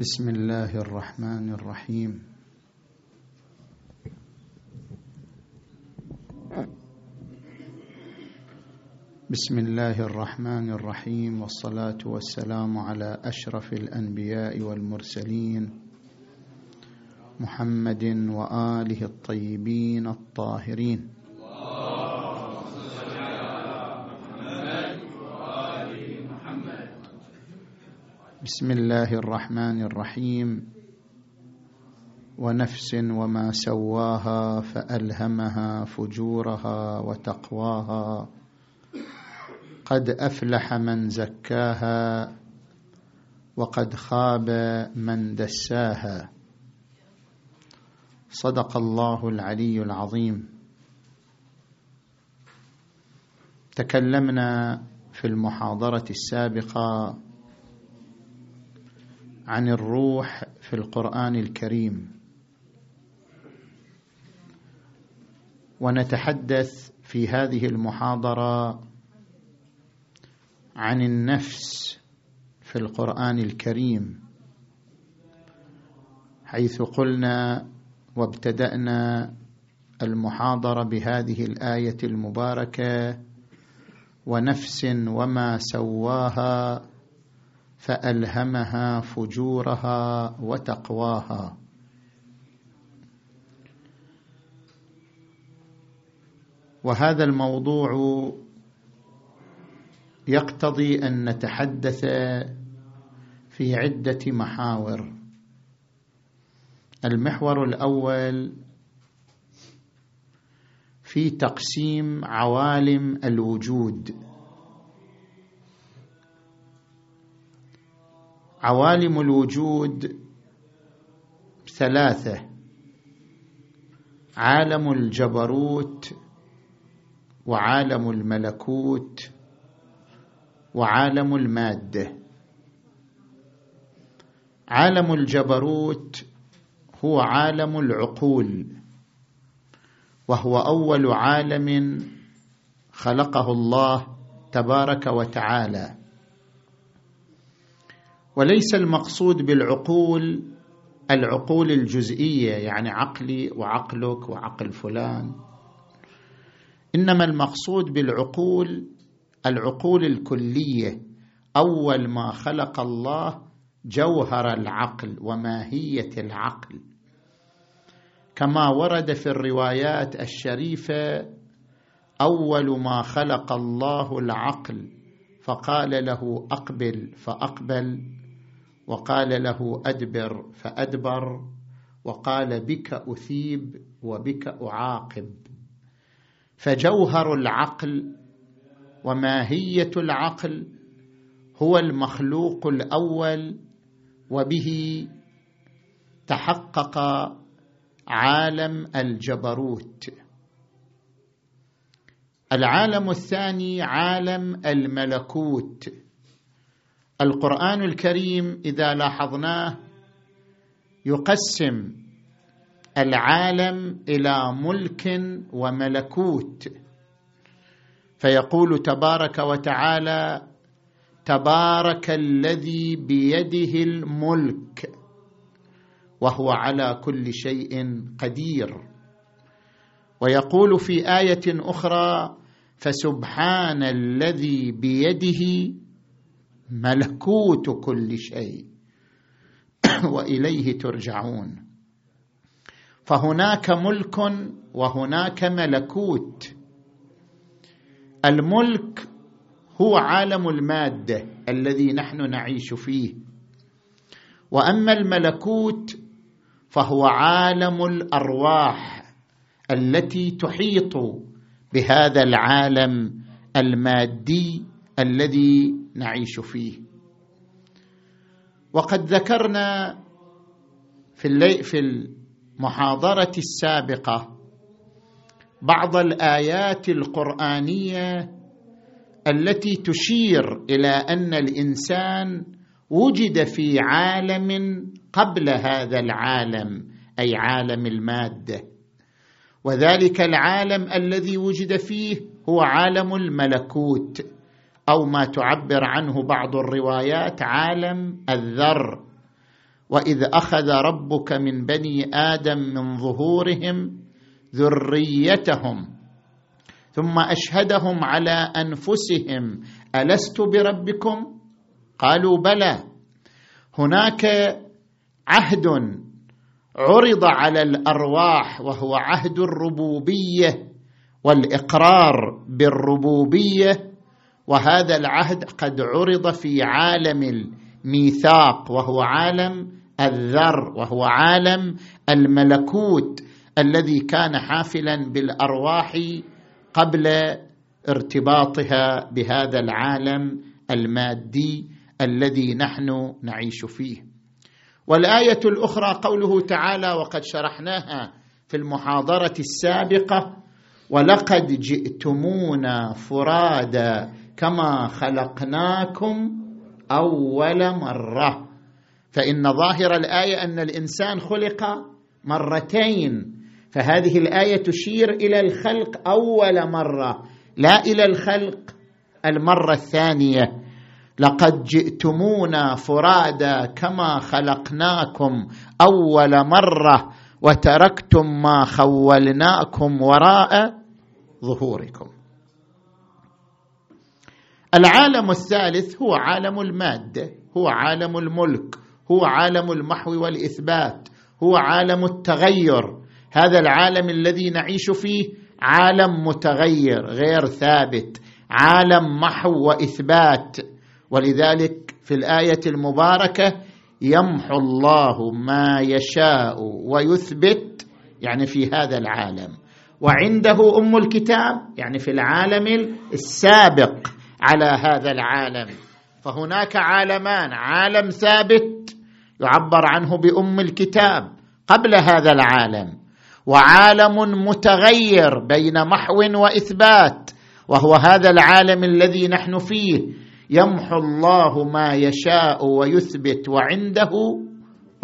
بسم الله الرحمن الرحيم. بسم الله الرحمن الرحيم والصلاة والسلام على أشرف الأنبياء والمرسلين محمد وآله الطيبين الطاهرين. بسم الله الرحمن الرحيم. ونفس وما سواها فألهمها فجورها وتقواها. قد أفلح من زكاها وقد خاب من دساها. صدق الله العلي العظيم. تكلمنا في المحاضرة السابقة عن الروح في القرآن الكريم. ونتحدث في هذه المحاضرة عن النفس في القرآن الكريم حيث قلنا وابتدأنا المحاضرة بهذه الآية المباركة ونفس وما سواها فألهمها فجورها وتقواها. وهذا الموضوع يقتضي أن نتحدث في عدة محاور. المحور الأول في تقسيم عوالم الوجود. عوالم الوجود ثلاثة. عالم الجبروت وعالم الملكوت وعالم المادة. عالم الجبروت هو عالم العقول وهو أول عالم خلقه الله تبارك وتعالى. وليس المقصود بالعقول العقول الجزئية يعني عقلي وعقلك وعقل فلان. إنما المقصود بالعقول العقول الكلية. أول ما خلق الله جوهر العقل وماهية العقل. كما ورد في الروايات الشريفة أول ما خلق الله العقل فقال له أقبل فأقبل. وقال له أدبر فأدبر وقال بك أثيب وبك أعاقب. فجوهر العقل وماهية العقل هو المخلوق الأول وبه تحقق عالم الجبروت. العالم الثاني عالم الملكوت. القرآن الكريم إذا لاحظناه يقسم العالم إلى ملك وملكوت. فيقول تبارك وتعالى تبارك الذي بيده الملك وهو على كل شيء قدير. ويقول في آية أخرى فسبحان الذي بيده ملكوت كل شيء. وإليه ترجعون. فهناك ملك وهناك ملكوت. الملك هو عالم المادة الذي نحن نعيش فيه. وأما الملكوت فهو عالم الأرواح التي تحيط بهذا العالم المادي الذي نعيش فيه. وقد ذكرنا في اللي في المحاضرة السابقة بعض الآيات القرآنية التي تشير إلى أن الإنسان وجد في عالم قبل هذا العالم أي عالم المادة. وذلك العالم الذي وجد فيه هو عالم الملكوت. أو ما تعبر عنه بعض الروايات عالم الذر. وإذ أخذ ربك من بني آدم من ظهورهم ذريتهم ثم أشهدهم على أنفسهم. ألست بربكم؟ قالوا بلى. هناك عهد عرض على الأرواح وهو عهد الربوبية والإقرار بالربوبية وهذا العهد قد عرض في عالم الميثاق وهو عالم الذر وهو عالم الملكوت الذي كان حافلا بالأرواح قبل ارتباطها بهذا العالم المادي الذي نحن نعيش فيه. والآية الأخرى قوله تعالى وقد شرحناها في المحاضرة السابقة ولقد جئتمونا فرادا كما خلقناكم أول مرة. فإن ظاهر الآية أن الإنسان خلق مرتين فهذه الآية تشير إلى الخلق أول مرة لا إلى الخلق المرة الثانية. لقد جئتمونا فرادا كما خلقناكم أول مرة وتركتم ما خولناكم وراء ظهوركم. العالم الثالث هو عالم المادة هو عالم الملك هو عالم المحو والإثبات هو عالم التغير. هذا العالم الذي نعيش فيه عالم متغير غير ثابت عالم محو وإثبات. ولذلك في الآية المباركة يمحو الله ما يشاء ويثبت يعني في هذا العالم. وعنده أم الكتاب يعني في العالم السابق. على هذا العالم. فهناك عالمان عالم ثابت يعبر عنه بأم الكتاب قبل هذا العالم وعالم متغير بين محو وإثبات وهو هذا العالم الذي نحن فيه. يمحو الله ما يشاء ويثبت وعنده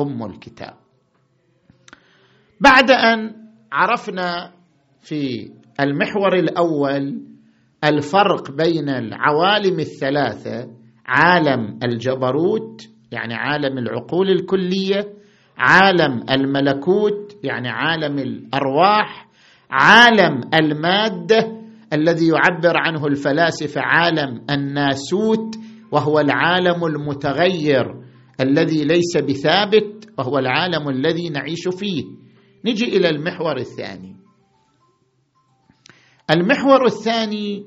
أم الكتاب. بعد أن عرفنا في المحور الأول الفرق بين العوالم الثلاثة عالم الجبروت يعني عالم العقول الكلية عالم الملكوت يعني عالم الأرواح عالم المادة الذي يعبر عنه الفلاسفة عالم الناسوت وهو العالم المتغير الذي ليس بثابت وهو العالم الذي نعيش فيه. نجي إلى المحور الثاني. المحور الثاني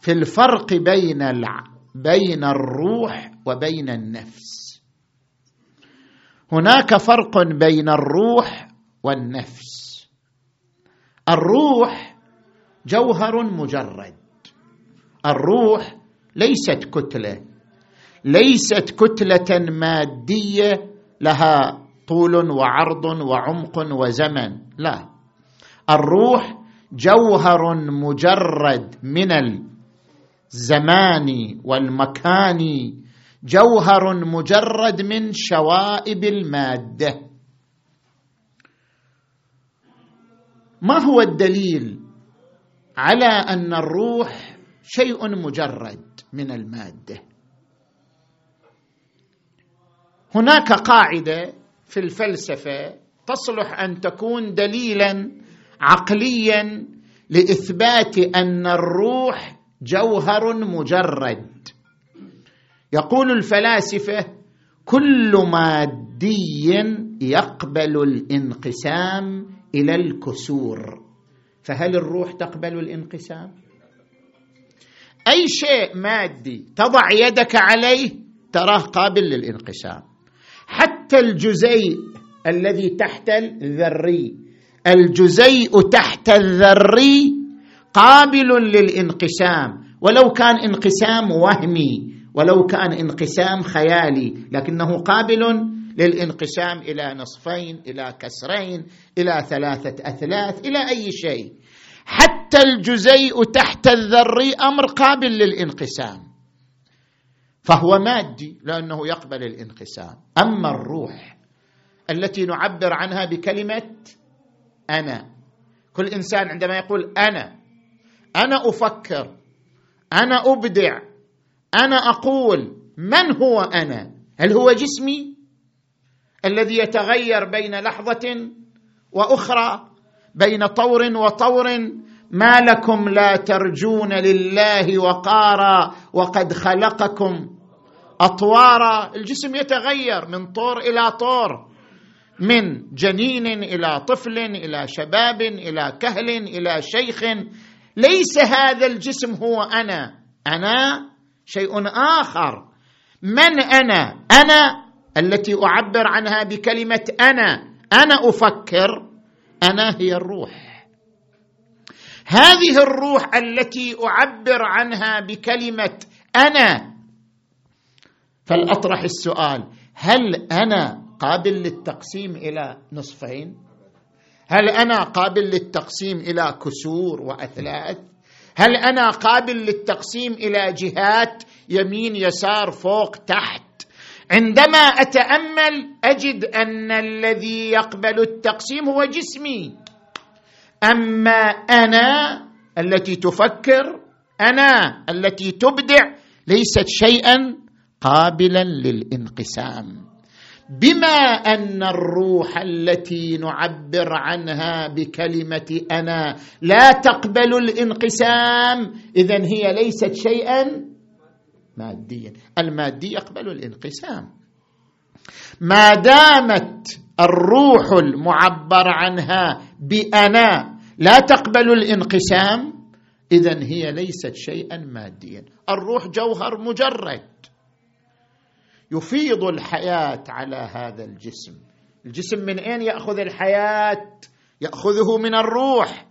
في الفرق بين الع... بين الروح وبين النفس. هناك فرق بين الروح والنفس. الروح جوهر مجرد. الروح ليست كتلة. ليست كتلة مادية لها طول وعرض وعمق وزمن. لا. الروح جوهر مجرد من الزمان والمكان جوهر مجرد من شوائب المادة. ما هو الدليل على أن الروح شيء مجرد من المادة؟ هناك قاعدة في الفلسفة تصلح أن تكون دليلا عقليا لإثبات أن الروح جوهر مجرد. يقول الفلاسفة كل مادي يقبل الانقسام إلى الكسور. فهل الروح تقبل الانقسام؟ أي شيء مادي تضع يدك عليه تراه قابل للانقسام. حتى الجزيء الذي تحت الذري الجزيء تحت الذري قابل للانقسام. ولو كان انقسام وهمي ولو كان انقسام خيالي لكنه قابل للانقسام إلى نصفين إلى كسرين إلى ثلاثة أثلاث إلى أي شيء. حتى الجزيء تحت الذري أمر قابل للانقسام. فهو مادي لأنه يقبل الانقسام. أما الروح التي نعبر عنها بكلمة أنا. كل إنسان عندما يقول أنا أنا أفكر أنا أبدع أنا أقول من هو أنا؟ هل هو جسمي الذي يتغير بين لحظة وأخرى بين طور وطور؟ ما لكم لا ترجون لله وقارا وقد خلقكم أطوارا. الجسم يتغير من طور إلى طور. من جنين إلى طفل إلى شباب إلى كهل إلى شيخ. ليس هذا الجسم هو أنا. أنا شيء آخر. من أنا؟ أنا التي أعبر عنها بكلمة أنا. أنا أفكر. أنا هي الروح. هذه الروح التي أعبر عنها بكلمة أنا. فلأطرح السؤال هل أنا قابل للتقسيم إلى نصفين؟ هل أنا قابل للتقسيم إلى كسور وأثلاث؟ هل أنا قابل للتقسيم إلى جهات يمين يسار فوق تحت؟ عندما أتأمل أجد أن الذي يقبل التقسيم هو جسمي. أما أنا التي تفكر أنا التي تبدع ليست شيئا قابلا للانقسام. بما أن الروح التي نعبر عنها بكلمة أنا لا تقبل الانقسام اذا هي ليست شيئا ماديا. المادي يقبل الانقسام. ما دامت الروح المعبر عنها بأنا لا تقبل الانقسام اذا هي ليست شيئا ماديا. الروح جوهر مجرد. يفيض الحياة على هذا الجسم. الجسم من أين يأخذ الحياة؟ يأخذه من الروح.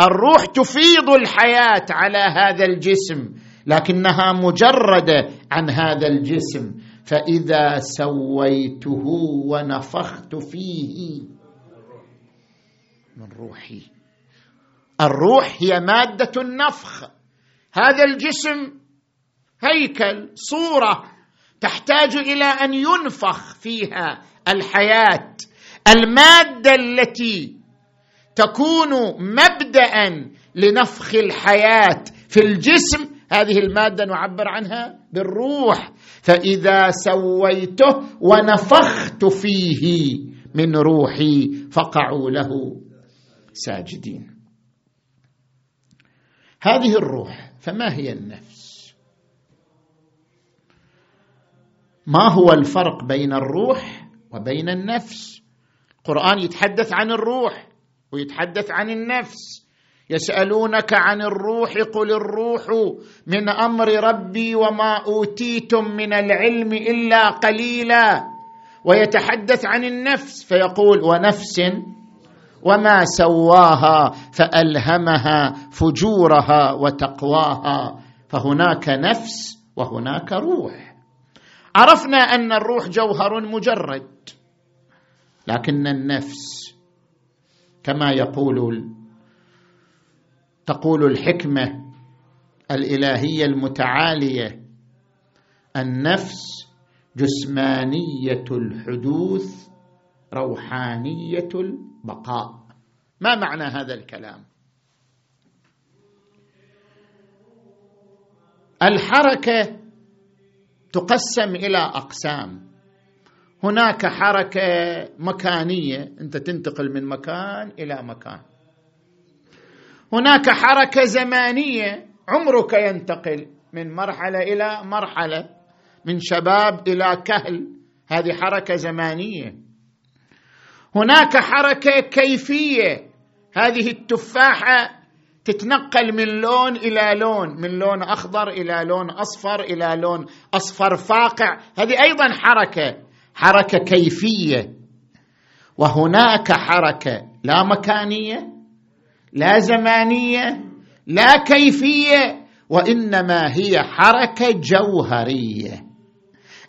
الروح تفيض الحياة على هذا الجسم لكنها مجردة عن هذا الجسم. فإذا سويته ونفخت فيه من روحي. الروح هي مادة النفخ. هذا الجسم هيكل صورة تحتاج إلى أن ينفخ فيها الحياة المادة التي تكون مبدا لنفخ الحياة في الجسم هذه المادة نعبر عنها بالروح. فإذا سويته ونفخت فيه من روحي فقعوا له ساجدين. هذه الروح فما هي النفس؟ ما هو الفرق بين الروح وبين النفس؟ القران يتحدث عن الروح ويتحدث عن النفس. يسألونك عن الروح قل الروح من أمر ربي وما أوتيتم من العلم إلا قليلا. ويتحدث عن النفس فيقول ونفس وما سواها فألهمها فجورها وتقواها. فهناك نفس وهناك روح. عرفنا أن الروح جوهر مجرد لكن النفس كما يقول تقول الحكمة الإلهية المتعالية النفس جسمانية الحدوث روحانية البقاء. ما معنى هذا الكلام؟ الحركة تقسم إلى أقسام. هناك حركة مكانية أنت تنتقل من مكان إلى مكان. هناك حركة زمانية عمرك ينتقل من مرحلة إلى مرحلة من شباب إلى كهل. هذه حركة زمانية. هناك حركة كيفية هذه التفاحة تتنقل من لون إلى لون من لون أخضر إلى لون أصفر إلى لون أصفر فاقع. هذه أيضا حركة حركة كيفية. وهناك حركة لا مكانية لا زمانية لا كيفية وإنما هي حركة جوهرية.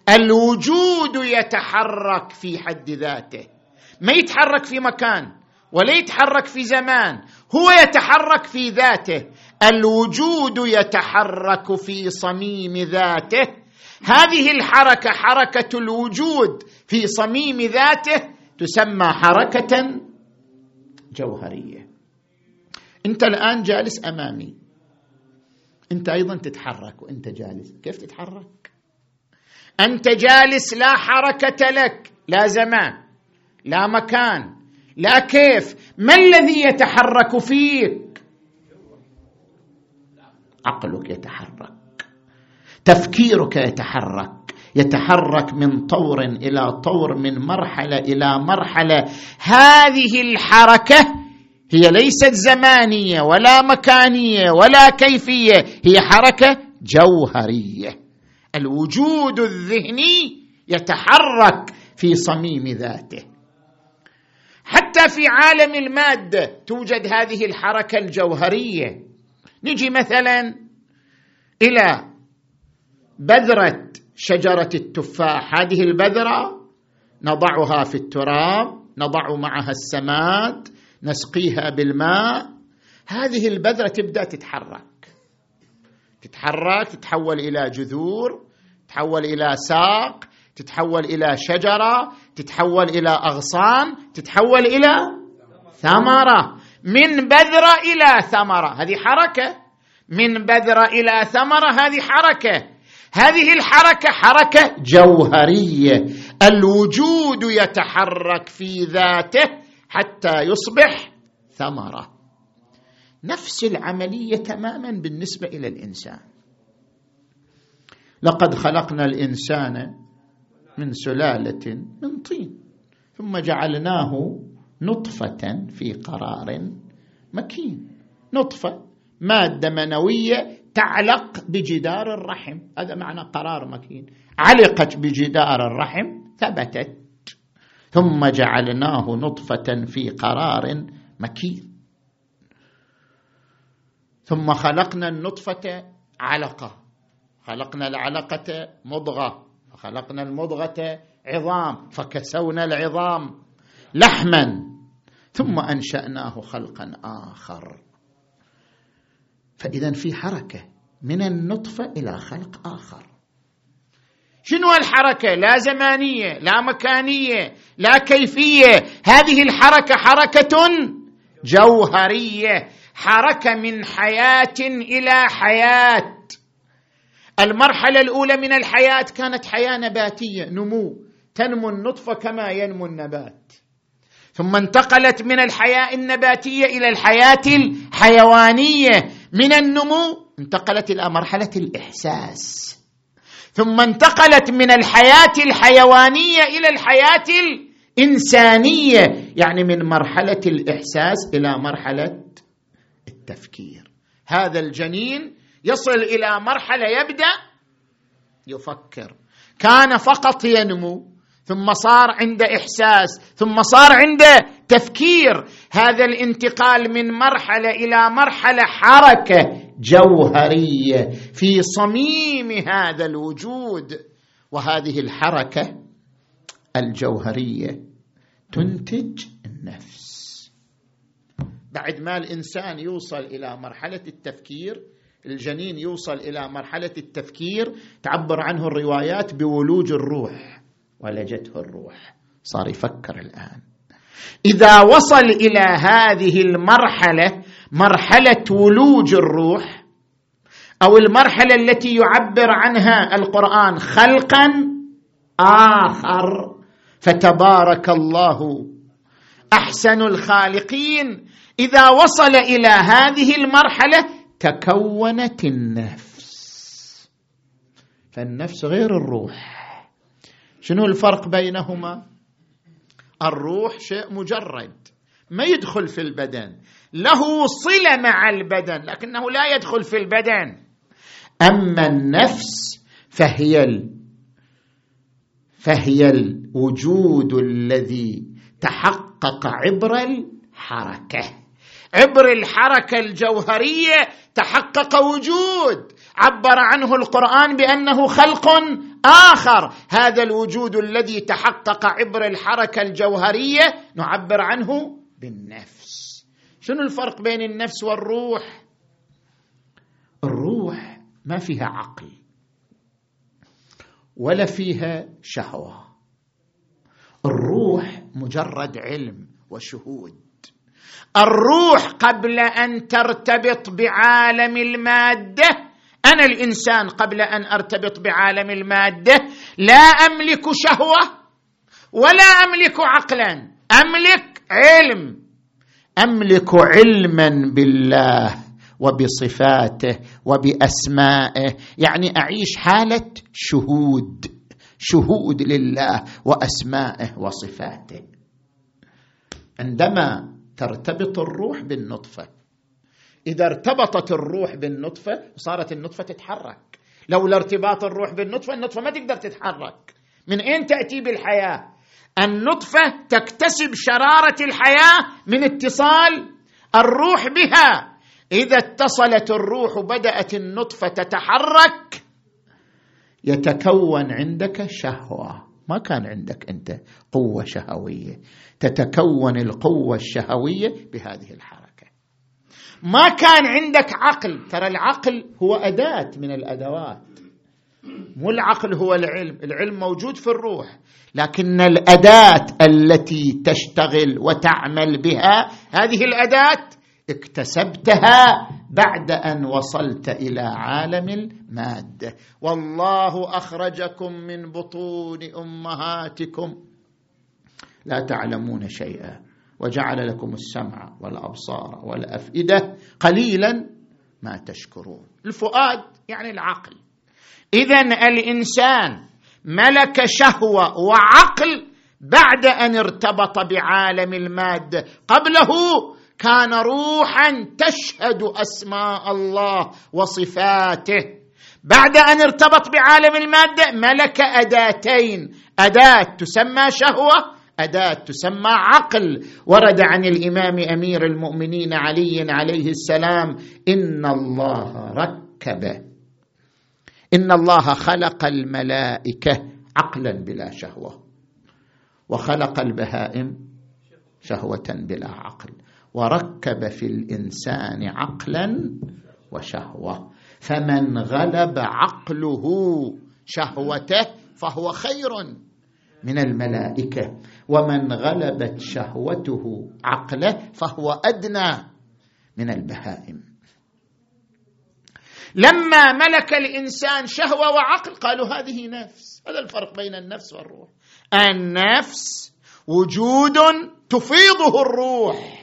الوجود يتحرك في حد ذاته. ما يتحرك في مكان؟ ولا يتحرك في زمان هو يتحرك في ذاته. الوجود يتحرك في صميم ذاته. هذه الحركة حركة الوجود في صميم ذاته تسمى حركة جوهرية. انت الآن جالس أمامي. انت أيضا تتحرك وأنت جالس. كيف تتحرك؟ أنت جالس لا حركة لك لا زمان لا مكان لا كيف؟ ما الذي يتحرك فيك؟ عقلك يتحرك. تفكيرك يتحرك. يتحرك من طور إلى طور من مرحلة إلى مرحلة. هذه الحركة هي ليست زمانية ولا مكانية ولا كيفية. هي حركة جوهرية. الوجود الذهني يتحرك في صميم ذاته. حتى في عالم الماده توجد هذه الحركة الجوهرية. نجي مثلا إلى بذرة شجرة التفاح. هذه البذرة نضعها في التراب نضع معها السماد نسقيها بالماء. هذه البذرة تبدأ تتحرك. تتحرك تتحول إلى جذور تتحول إلى ساق تتحول إلى شجرة تتحول إلى أغصان تتحول إلى ثمرة. من بذره إلى ثمرة. هذه حركة. من بذره إلى ثمرة هذه حركة. هذه الحركة حركة جوهرية. الوجود يتحرك في ذاته حتى يصبح ثمرة. نفس العملية تماما بالنسبة إلى الإنسان. لقد خلقنا الإنسان من سلالة من طين. ثم جعلناه نطفة في قرار مكين. نطفة مادة منوية تعلق بجدار الرحم. هذا معنى قرار مكين. علقت بجدار الرحم ثبتت. ثم جعلناه نطفة في قرار مكين. ثم خلقنا النطفة علقة. خلقنا العلقة مضغة. فخلقنا المضغة عظام فكسونا العظام لحما ثم أنشأناه خلقا آخر. فإذا في حركة من النطفة إلى خلق آخر. شنو الحركة؟ لا زمانية لا مكانية لا كيفية. هذه الحركة حركة جوهرية حركة من حياة إلى حياة. المرحلة الأولى من الحياة كانت حياة نباتية نمو. تنمو النطفه كما ينمو النبات. ثم انتقلت من الحياة النباتية إلى الحياة الحيوانية. من النمو انتقلت إلى مرحلة الإحساس. ثم انتقلت من الحياة الحيوانية إلى الحياة الإنسانية. يعني من مرحلة الإحساس إلى مرحلة التفكير. هذا الجنين يصل إلى مرحلة يبدأ يفكر. كان فقط ينمو ثم صار عنده إحساس ثم صار عنده تفكير. هذا الانتقال من مرحلة إلى مرحلة حركة جوهرية في صميم هذا الوجود. وهذه الحركة الجوهرية تنتج النفس. بعد ما الإنسان يوصل إلى مرحلة التفكير الجنين يوصل إلى مرحلة التفكير تعبر عنه الروايات بولوج الروح. ولجته الروح. صار يفكر الآن. إذا وصل إلى هذه المرحلة مرحلة ولوج الروح أو المرحلة التي يعبر عنها القرآن خلقا آخر فتبارك الله أحسن الخالقين. إذا وصل إلى هذه المرحلة تكونت النفس. فالنفس غير الروح. شنو الفرق بينهما؟ الروح شيء مجرد ما يدخل في البدن. له صلة مع البدن لكنه لا يدخل في البدن. أما النفس فهي ال... فهي الوجود الذي تحقق عبر الحركة. عبر الحركة الجوهرية تحقق وجود. عبر عنه القرآن بأنه خلق آخر. هذا الوجود الذي تحقق عبر الحركة الجوهرية نعبر عنه بالنفس. شنو الفرق بين النفس والروح؟ الروح ما فيها عقل ولا فيها شهوة. الروح مجرد علم وشهود. الروح قبل أن ترتبط بعالم المادة. أنا الإنسان قبل أن أرتبط بعالم المادة. لا أملك شهوة ولا أملك عقلا. أملك علم. أملك علما بالله وبصفاته وبأسمائه. يعني أعيش حالة شهود. شهود لله وأسمائه وصفاته. عندما ترتبط الروح بالنطفة. إذا ارتبطت الروح بالنطفة صارت النطفة تتحرك. لولا ارتباط الروح بالنطفة النطفة ما تقدر تتحرك. من أين تأتي بالحياة؟ النطفة تكتسب شرارة الحياة من اتصال الروح بها. إذا اتصلت الروح بدات النطفة تتحرك يتكون عندك شهوة. ما كان عندك أنت قوة شهوية. تتكون القوة الشهوية بهذه الحركة. ما كان عندك عقل. ترى العقل هو أداة من الأدوات. مو العقل هو العلم. العلم موجود في الروح. لكن الأداة التي تشتغل وتعمل بها هذه الأداة اكتسبتها بعد أن وصلت إلى عالم المادة. والله أخرجكم من بطون أمهاتكم. لا تعلمون شيئا. وجعل لكم السمع والأبصار والأفئدة قليلا ما تشكرون. الفؤاد يعني العقل. اذا الإنسان ملك شهوة وعقل بعد أن ارتبط بعالم المادة. قبله كان روحا تشهد أسماء الله وصفاته. بعد أن ارتبط بعالم المادة ملك أداتين. أداة تسمى شهوة أداة تسمى عقل. ورد عن الإمام أمير المؤمنين علي عليه السلام إن الله ركب. إن الله خلق الملائكة عقلا بلا شهوة. وخلق البهائم شهوة بلا عقل. وركب في الإنسان عقلا وشهوة. فمن غلب عقله شهوته فهو خير من الملائكة. ومن غلبت شهوته عقله فهو أدنى من البهائم. لما ملك الإنسان شهوة وعقل قالوا هذه نفس. هذا الفرق بين النفس والروح. النفس وجود تفيضه الروح.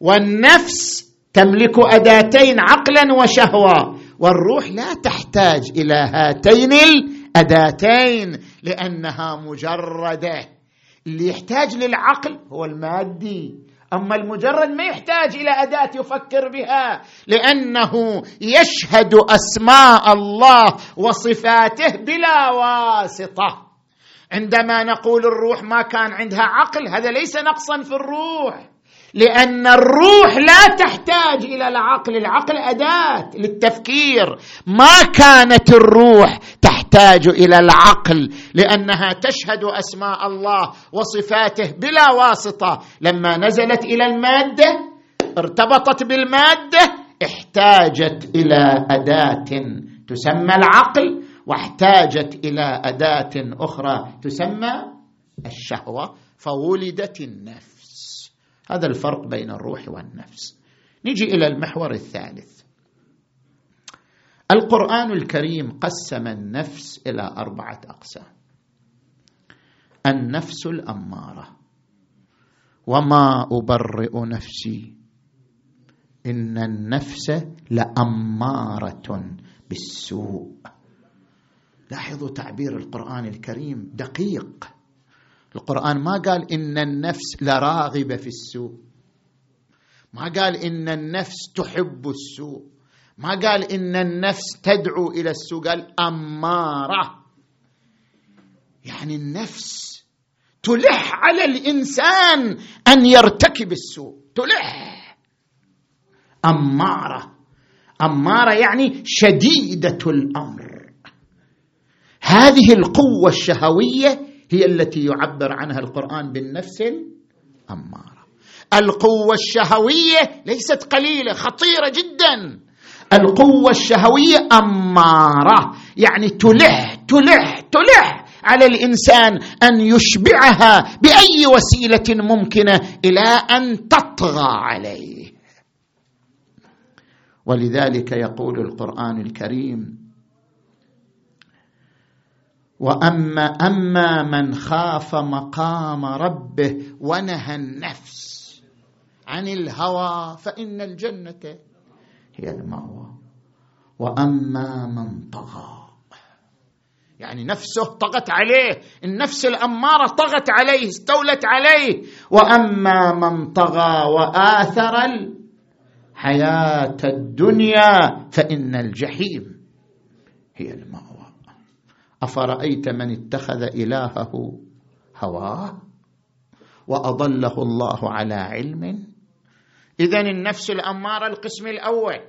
والنفس تملك أداتين عقلا وشهوة. والروح لا تحتاج إلى هاتين الأداتين لأنها مجردة. اللي يحتاج للعقل هو المادي. أما المجرد ما يحتاج إلى أداة يفكر بها لأنه يشهد أسماء الله وصفاته بلا واسطة. عندما نقول الروح ما كان عندها عقل هذا ليس نقصا في الروح. لأن الروح لا تحتاج إلى العقل. العقل أداة للتفكير. ما كانت الروح تحتاج إلى العقل لأنها تشهد أسماء الله وصفاته بلا واسطة. لما نزلت إلى المادة ارتبطت بالمادة احتاجت إلى أداة تسمى العقل واحتاجت إلى أداة أخرى تسمى الشهوة. فولدت النفس. هذا الفرق بين الروح والنفس. نجي إلى المحور الثالث. القرآن الكريم قسم النفس إلى أربعة أقسام. النفس الأمارة. وما أبرئ نفسي. إن النفس لأمارة بالسوء. لاحظوا تعبير القرآن الكريم دقيق. القرآن ما قال إن النفس لراغبة في السوء. ما قال إن النفس تحب السوء. ما قال إن النفس تدعو إلى السوء. قال أمارة. يعني النفس تلح على الإنسان أن يرتكب السوء. تلح. أمارة. أمارة يعني شديدة الأمر. هذه القوة الشهوية هي التي يعبر عنها القرآن بالنفس الأمارة. القوة الشهوية ليست قليلة خطيرة جدا. القوة الشهوية أمارة يعني تلح تلح تلح على الإنسان أن يشبعها بأي وسيلة ممكنة إلى أن تطغى عليه. ولذلك يقول القرآن الكريم وأما أما من خاف مقام ربه ونهى النفس عن الهوى فإن الجنة هي المأوى. وأما من طغى. يعني نفسه طغت عليه. النفس الأمارة طغت عليه استولت عليه. وأما من طغى وآثر الحياة الدنيا فإن الجحيم هي المأوى. أفرأيت من اتخذ إلهه هواه وأضله الله على علم؟ اذا النفس الأمارة القسم الأول.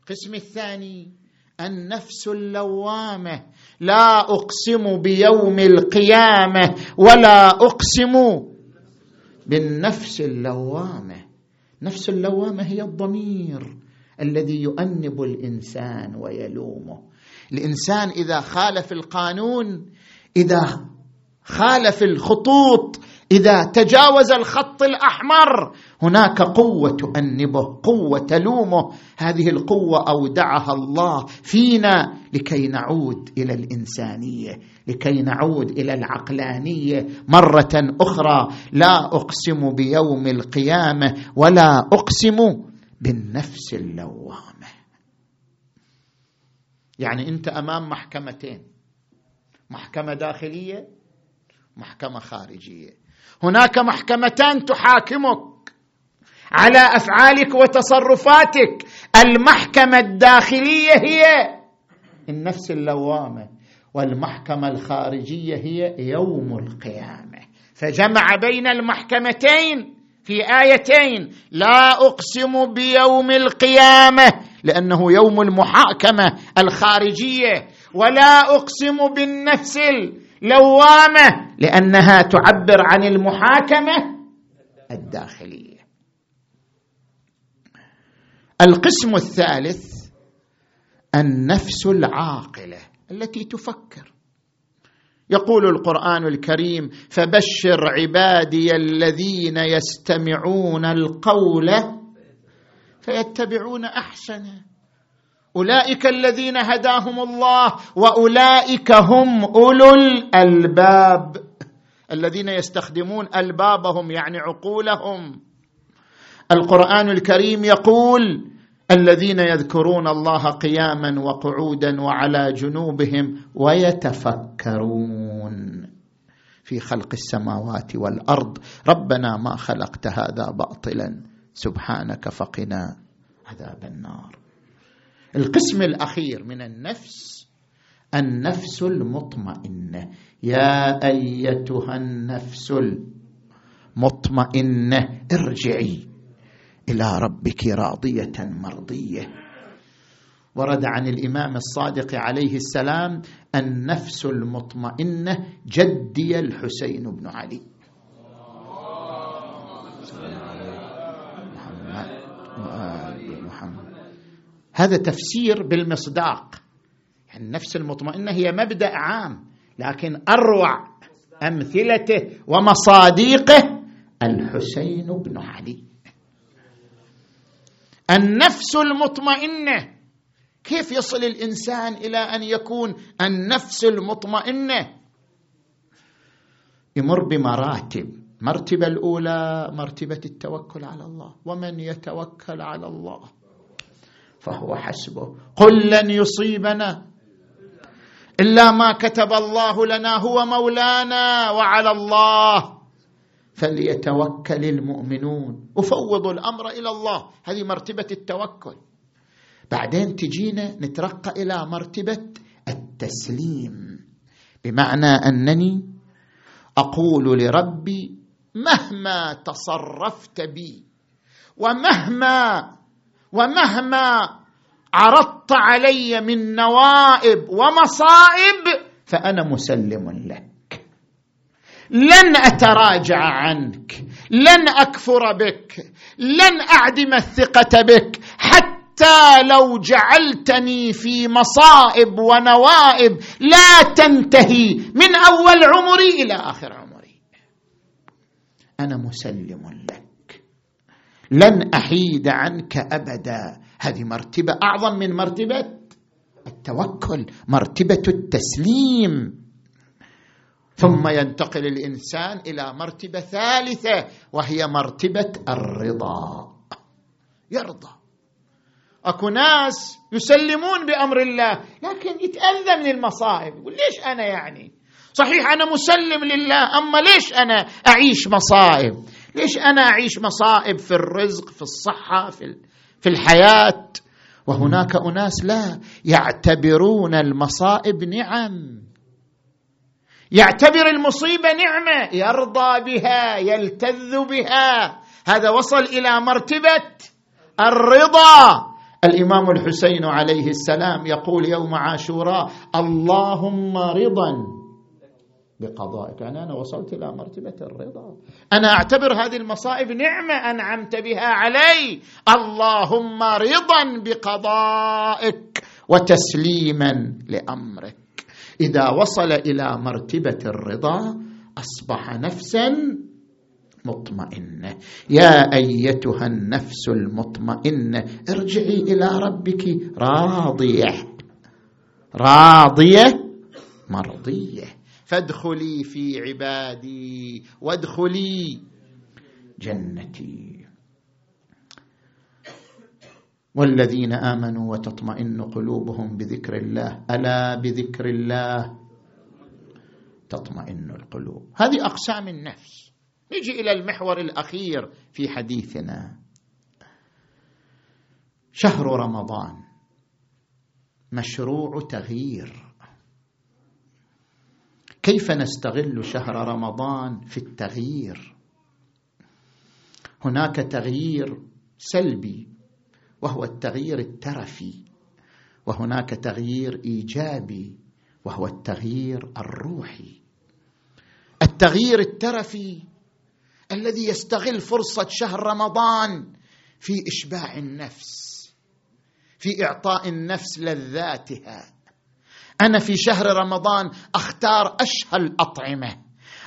القسم الثاني النفس اللوامة. لا أقسم بيوم القيامة ولا أقسم بالنفس اللوامة. نفس اللوامة هي الضمير الذي يؤنب الإنسان ويلومه. الإنسان إذا خالف القانون إذا خالف الخطوط إذا تجاوز الخط الأحمر هناك قوة تؤنبه قوة تلومه. هذه القوة أودعها الله فينا لكي نعود إلى الإنسانية لكي نعود إلى العقلانية مرة أخرى. لا أقسم بيوم القيامة ولا أقسم بالنفس اللوامة. يعني أنت أمام محكمتين محكمة داخلية محكمة خارجية. هناك محكمتان تحاكمك على أفعالك وتصرفاتك. المحكمة الداخلية هي النفس اللوامة والمحكمة الخارجية هي يوم القيامة. فجمع بين المحكمتين في آيتين لا أقسم بيوم القيامة لأنه يوم المحاكمة الخارجية. ولا أقسم بالنفس لوامه لأنها تعبر عن المحاكمة الداخلية. القسم الثالث النفس العاقلة التي تفكر. يقول القرآن الكريم فبشر عبادي الذين يستمعون القول فيتبعون أحسنه. أولئك الذين هداهم الله وأولئك هم أولو الألباب. الذين يستخدمون ألبابهم يعني عقولهم. القرآن الكريم يقول الذين يذكرون الله قياما وقعودا وعلى جنوبهم ويتفكرون في خلق السماوات والأرض. ربنا ما خلقت هذا باطلا. سبحانك فقنا عذاب النار. القسم الأخير من النفس النفس المطمئنة. يا أيتها النفس المطمئنة ارجعي إلى ربك راضية مرضية. ورد عن الإمام الصادق عليه السلام النفس المطمئنة جدي الحسين بن علي. هذا تفسير بالمصداق. يعني النفس المطمئنة هي مبدأ عام لكن أروع أمثلته ومصاديقه الحسين بن علي. النفس المطمئنة. كيف يصل الإنسان إلى أن يكون النفس المطمئنة؟ يمر بمراتب. المرتبه الأولى مرتبة التوكل على الله. ومن يتوكل على الله؟ فهو حسبه. قل لن يصيبنا إلا ما كتب الله لنا هو مولانا وعلى الله. فليتوكل المؤمنون. أفوض الأمر إلى الله. هذه مرتبة التوكل. بعدين تجينا نترقى إلى مرتبة التسليم. بمعنى أنني أقول لربي مهما تصرفت بي ومهما ومهما عرضت علي من نوائب ومصائب فأنا مسلم لك. لن أتراجع عنك لن أكفر بك لن أعدم الثقة بك حتى لو جعلتني في مصائب ونوائب لا تنتهي من أول عمري إلى آخر عمري. أنا مسلم لك. لن أحيد عنك أبدا. هذه مرتبة أعظم من مرتبة التوكل مرتبة التسليم. ثم ينتقل الإنسان إلى مرتبة ثالثة وهي مرتبة الرضا. يرضى. أكو ناس يسلمون بأمر الله لكن يتاذى من المصائب يقول ليش أنا يعني؟ صحيح أنا مسلم لله أما ليش أنا أعيش مصائب؟ ليش أنا أعيش مصائب في الرزق في الصحة في في الحياة؟ وهناك أناس لا يعتبرون المصائب نعم. يعتبر المصيبه نعمة يرضى بها يلتذ بها. هذا وصل إلى مرتبة الرضا. الإمام الحسين عليه السلام يقول يوم عاشوراء اللهم رضا. بقضائك. يعني أنا وصلت إلى مرتبة الرضا. أنا أعتبر هذه المصائب نعمة أنعمت بها علي. اللهم رضا بقضائك وتسليما لأمرك. إذا وصل إلى مرتبة الرضا أصبح نفسا مطمئنة. يا أيتها النفس المطمئنة ارجعي إلى ربك راضية. راضية مرضية. فادخلي في عبادي وادخلي جنتي. والذين آمنوا وتطمئن قلوبهم بذكر الله ألا بذكر الله؟ تطمئن القلوب. هذه أقسام النفس. نجي إلى المحور الأخير في حديثنا. شهر رمضان. مشروع تغيير. كيف نستغل شهر رمضان في التغيير؟ هناك تغيير سلبي وهو التغيير الترفي وهناك تغيير إيجابي وهو التغيير الروحي. التغيير الترفي الذي يستغل فرصة شهر رمضان في إشباع النفس في إعطاء النفس لذاتها. أنا في شهر رمضان أختار اشهى الاطعمه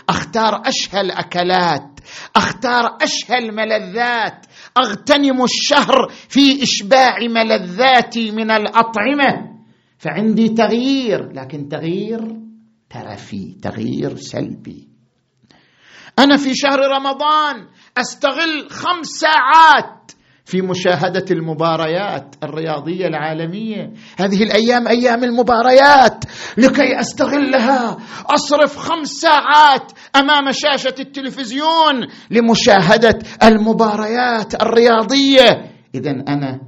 أختار اشهى الاكلات أختار اشهى الملذات أغتنم الشهر في إشباع ملذاتي من الأطعمة. فعندي تغيير لكن تغيير ترفي تغيير سلبي. أنا في شهر رمضان أستغل خمس ساعات في مشاهدة المباريات الرياضية العالمية. هذه الأيام أيام المباريات. لكي أستغلها. أصرف خمس ساعات أمام شاشة التلفزيون لمشاهدة المباريات الرياضية. اذا أنا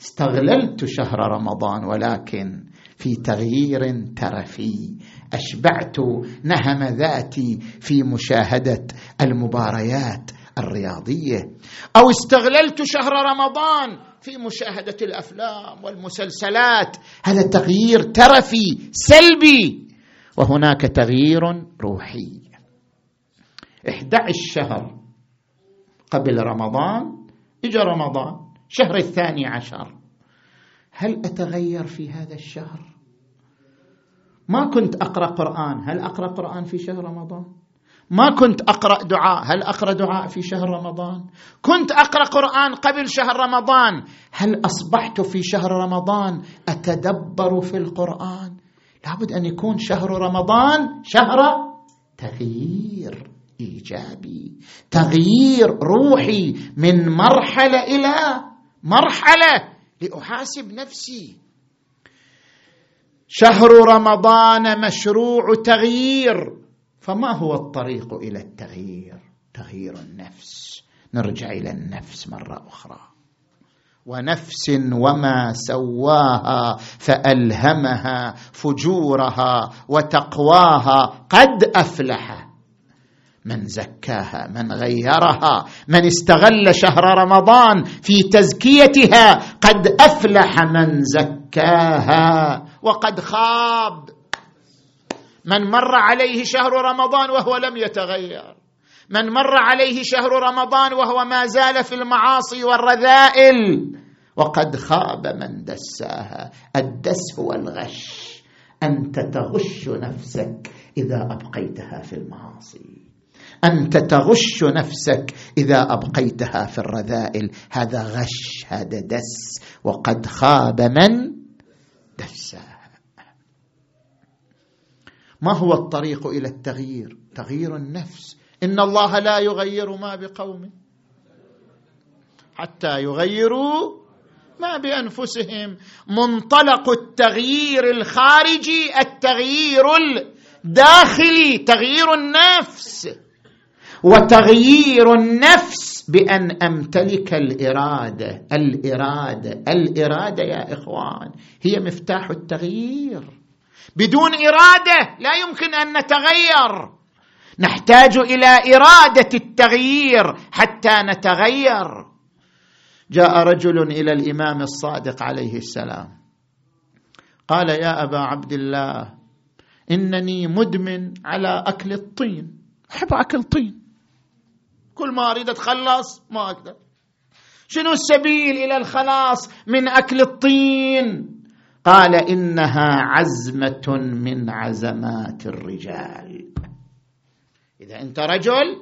استغللت شهر رمضان ولكن في تغيير ترفي أشبعت نهم ذاتي في مشاهدة المباريات الرياضية. أو استغللت شهر رمضان في مشاهدة الأفلام والمسلسلات. هذا تغيير ترفي سلبي. وهناك تغيير روحي. 11 شهر قبل رمضان اجى رمضان شهر الثاني عشر. هل أتغير في هذا الشهر؟ ما كنت أقرأ قرآن. هل أقرأ قرآن في شهر رمضان؟ ما كنت أقرأ دعاء. هل أقرأ دعاء في شهر رمضان؟ كنت أقرأ قرآن قبل شهر رمضان. هل أصبحت في شهر رمضان أتدبر في القرآن؟ لابد أن يكون شهر رمضان شهر تغيير إيجابي تغيير روحي من مرحلة إلى مرحلة. لأحاسب نفسي. شهر رمضان مشروع تغيير. فما هو الطريق إلى التغيير؟ تغيير النفس. نرجع إلى النفس مرة أخرى. ونفس وما سواها فألهمها فجورها وتقواها قد أفلح. من زكاها من غيرها من استغل شهر رمضان في تزكيتها قد أفلح من زكاها وقد خاب. من مر عليه شهر رمضان وهو لم يتغير. من مر عليه شهر رمضان وهو ما زال في المعاصي والرذائل وقد خاب من دساها الدس هو الغش أنت تغش نفسك إذا أبقيتها في المعاصي. أنت تغش نفسك إذا أبقيتها في الرذائل. هذا غش هذا دس. وقد خاب من دساها. ما هو الطريق إلى التغيير؟ تغيير النفس. إن الله لا يغير ما بقوم. حتى يغيروا ما بأنفسهم. منطلق التغيير الخارجي التغيير الداخلي تغيير النفس. وتغيير النفس بأن أمتلك الإرادة. الإرادة. الإرادة يا إخوان هي مفتاح التغيير. بدون إرادة لا يمكن أن نتغير. نحتاج إلى إرادة التغيير حتى نتغير. جاء رجل إلى الإمام الصادق عليه السلام. قال يا أبا عبد الله إنني مدمن على أكل الطين. أحب أكل طين كل ما أريد أتخلص ما أقدر. شنو السبيل إلى الخلاص من أكل الطين؟ قال إنها عزمة من عزمات الرجال. إذا أنت رجل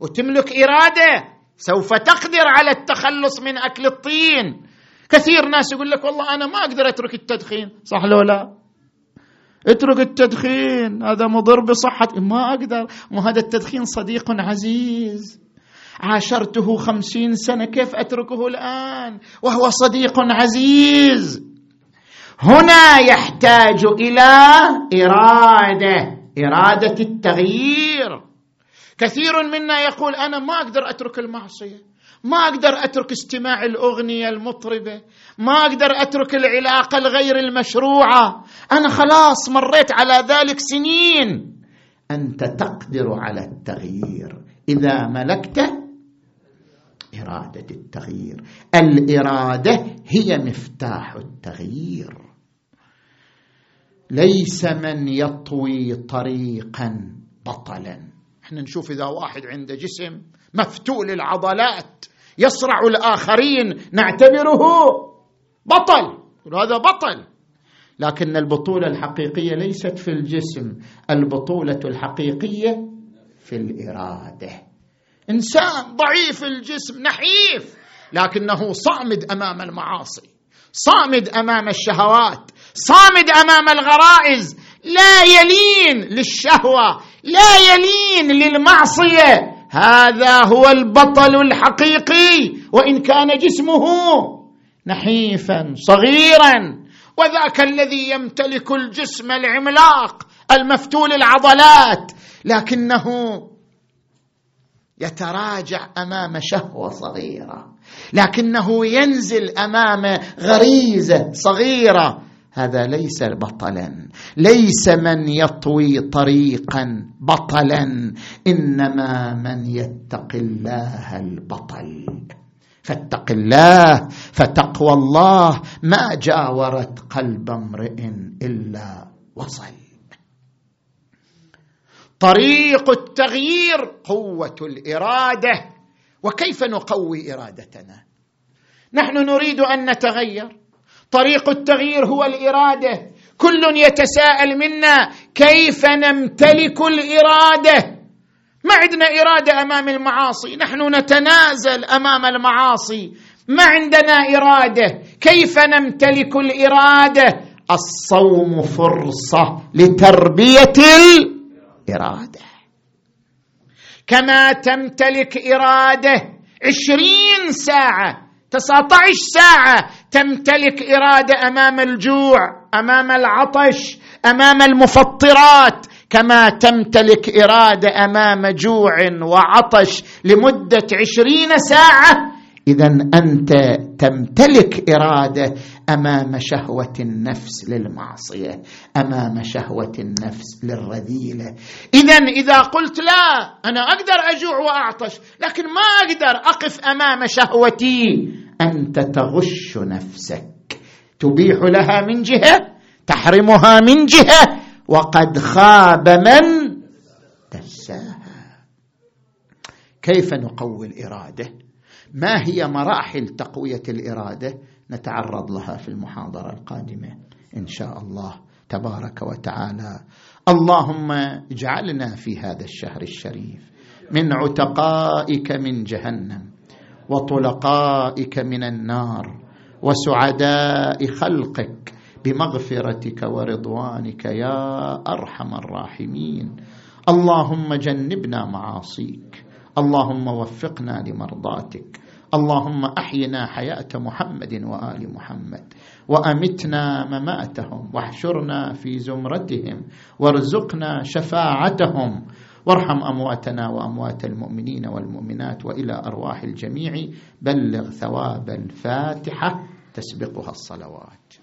وتملك إرادة سوف تقدر على التخلص من أكل الطين. كثير ناس يقول لك والله أنا ما أقدر أترك التدخين. صح لو لا؟ اترك التدخين هذا مضر بصحتي ما أقدر. ما هذا التدخين صديق عزيز. عاشرته خمسين سنة كيف أتركه الآن؟ وهو صديق عزيز. هنا يحتاج إلى إرادة إرادة التغيير. كثير منا يقول أنا ما أقدر أترك المعصية ما أقدر أترك استماع الأغنية المطربة ما أقدر أترك العلاقة الغير المشروعة. أنا خلاص مريت على ذلك سنين. أنت تقدر على التغيير. إذا ملكت إرادة التغيير. الإرادة هي مفتاح التغيير. ليس من يطوي طريقا بطلا. إحنا نشوف إذا واحد عنده جسم مفتول العضلات يصرع الآخرين نعتبره بطل هذا بطل. لكن البطولة الحقيقية ليست في الجسم البطولة الحقيقية في الإرادة. إنسان ضعيف الجسم نحيف لكنه صامد أمام المعاصي صامد أمام الشهوات صامد أمام الغرائز لا يلين للشهوة لا يلين للمعصية. هذا هو البطل الحقيقي وإن كان جسمه نحيفا صغيرا. وذاك الذي يمتلك الجسم العملاق المفتول العضلات لكنه يتراجع أمام شهوة صغيرة لكنه ينزل أمام غريزة صغيرة. هذا ليس بطلا ليس من يطوي طريقا بطلا إنما من يتقي الله البطل. فاتق الله فتقوى الله ما جاورت قلب امرئ إلا وصل. طريق التغيير قوة الإرادة. وكيف نقوي إرادتنا؟ نحن نريد أن نتغير. طريق التغيير هو الإرادة. كل يتساءل منا كيف نمتلك الإرادة؟ ما عندنا إرادة أمام المعاصي. نحن نتنازل أمام المعاصي. ما عندنا إرادة. كيف نمتلك الإرادة؟ الصوم فرصة لتربية الإرادة. كما تمتلك إرادة عشرين ساعة 19 ساعة تمتلك إرادة أمام الجوع أمام العطش أمام المفطرات كما تمتلك إرادة أمام جوع وعطش لمدة عشرين ساعة. اذا أنت تمتلك إرادة أمام شهوة النفس للمعصية أمام شهوة النفس للرذيلة. اذا إذا قلت لا أنا أقدر أجوع وأعطش لكن ما أقدر أقف أمام شهوتي. أنت تغش نفسك. تبيح لها من جهة تحرمها من جهة وقد خاب من دساها كيف نقوي الإرادة؟ ما هي مراحل تقوية الإرادة؟ نتعرض لها في المحاضرة القادمة إن شاء الله تبارك وتعالى. اللهم اجعلنا في هذا الشهر الشريف من عتقائك من جهنم وطلقائك من النار وسعداء خلقك بمغفرتك ورضوانك يا أرحم الراحمين. اللهم جنبنا معاصيك. اللهم وفقنا لمرضاتك. اللهم أحينا حياة محمد وآل محمد وأمتنا مماتهم واحشرنا في زمرتهم وارزقنا شفاعتهم. وارحم أمواتنا وأموات المؤمنين والمؤمنات وإلى أرواح الجميع. بلغ ثواب الفاتحة تسبقها الصلوات.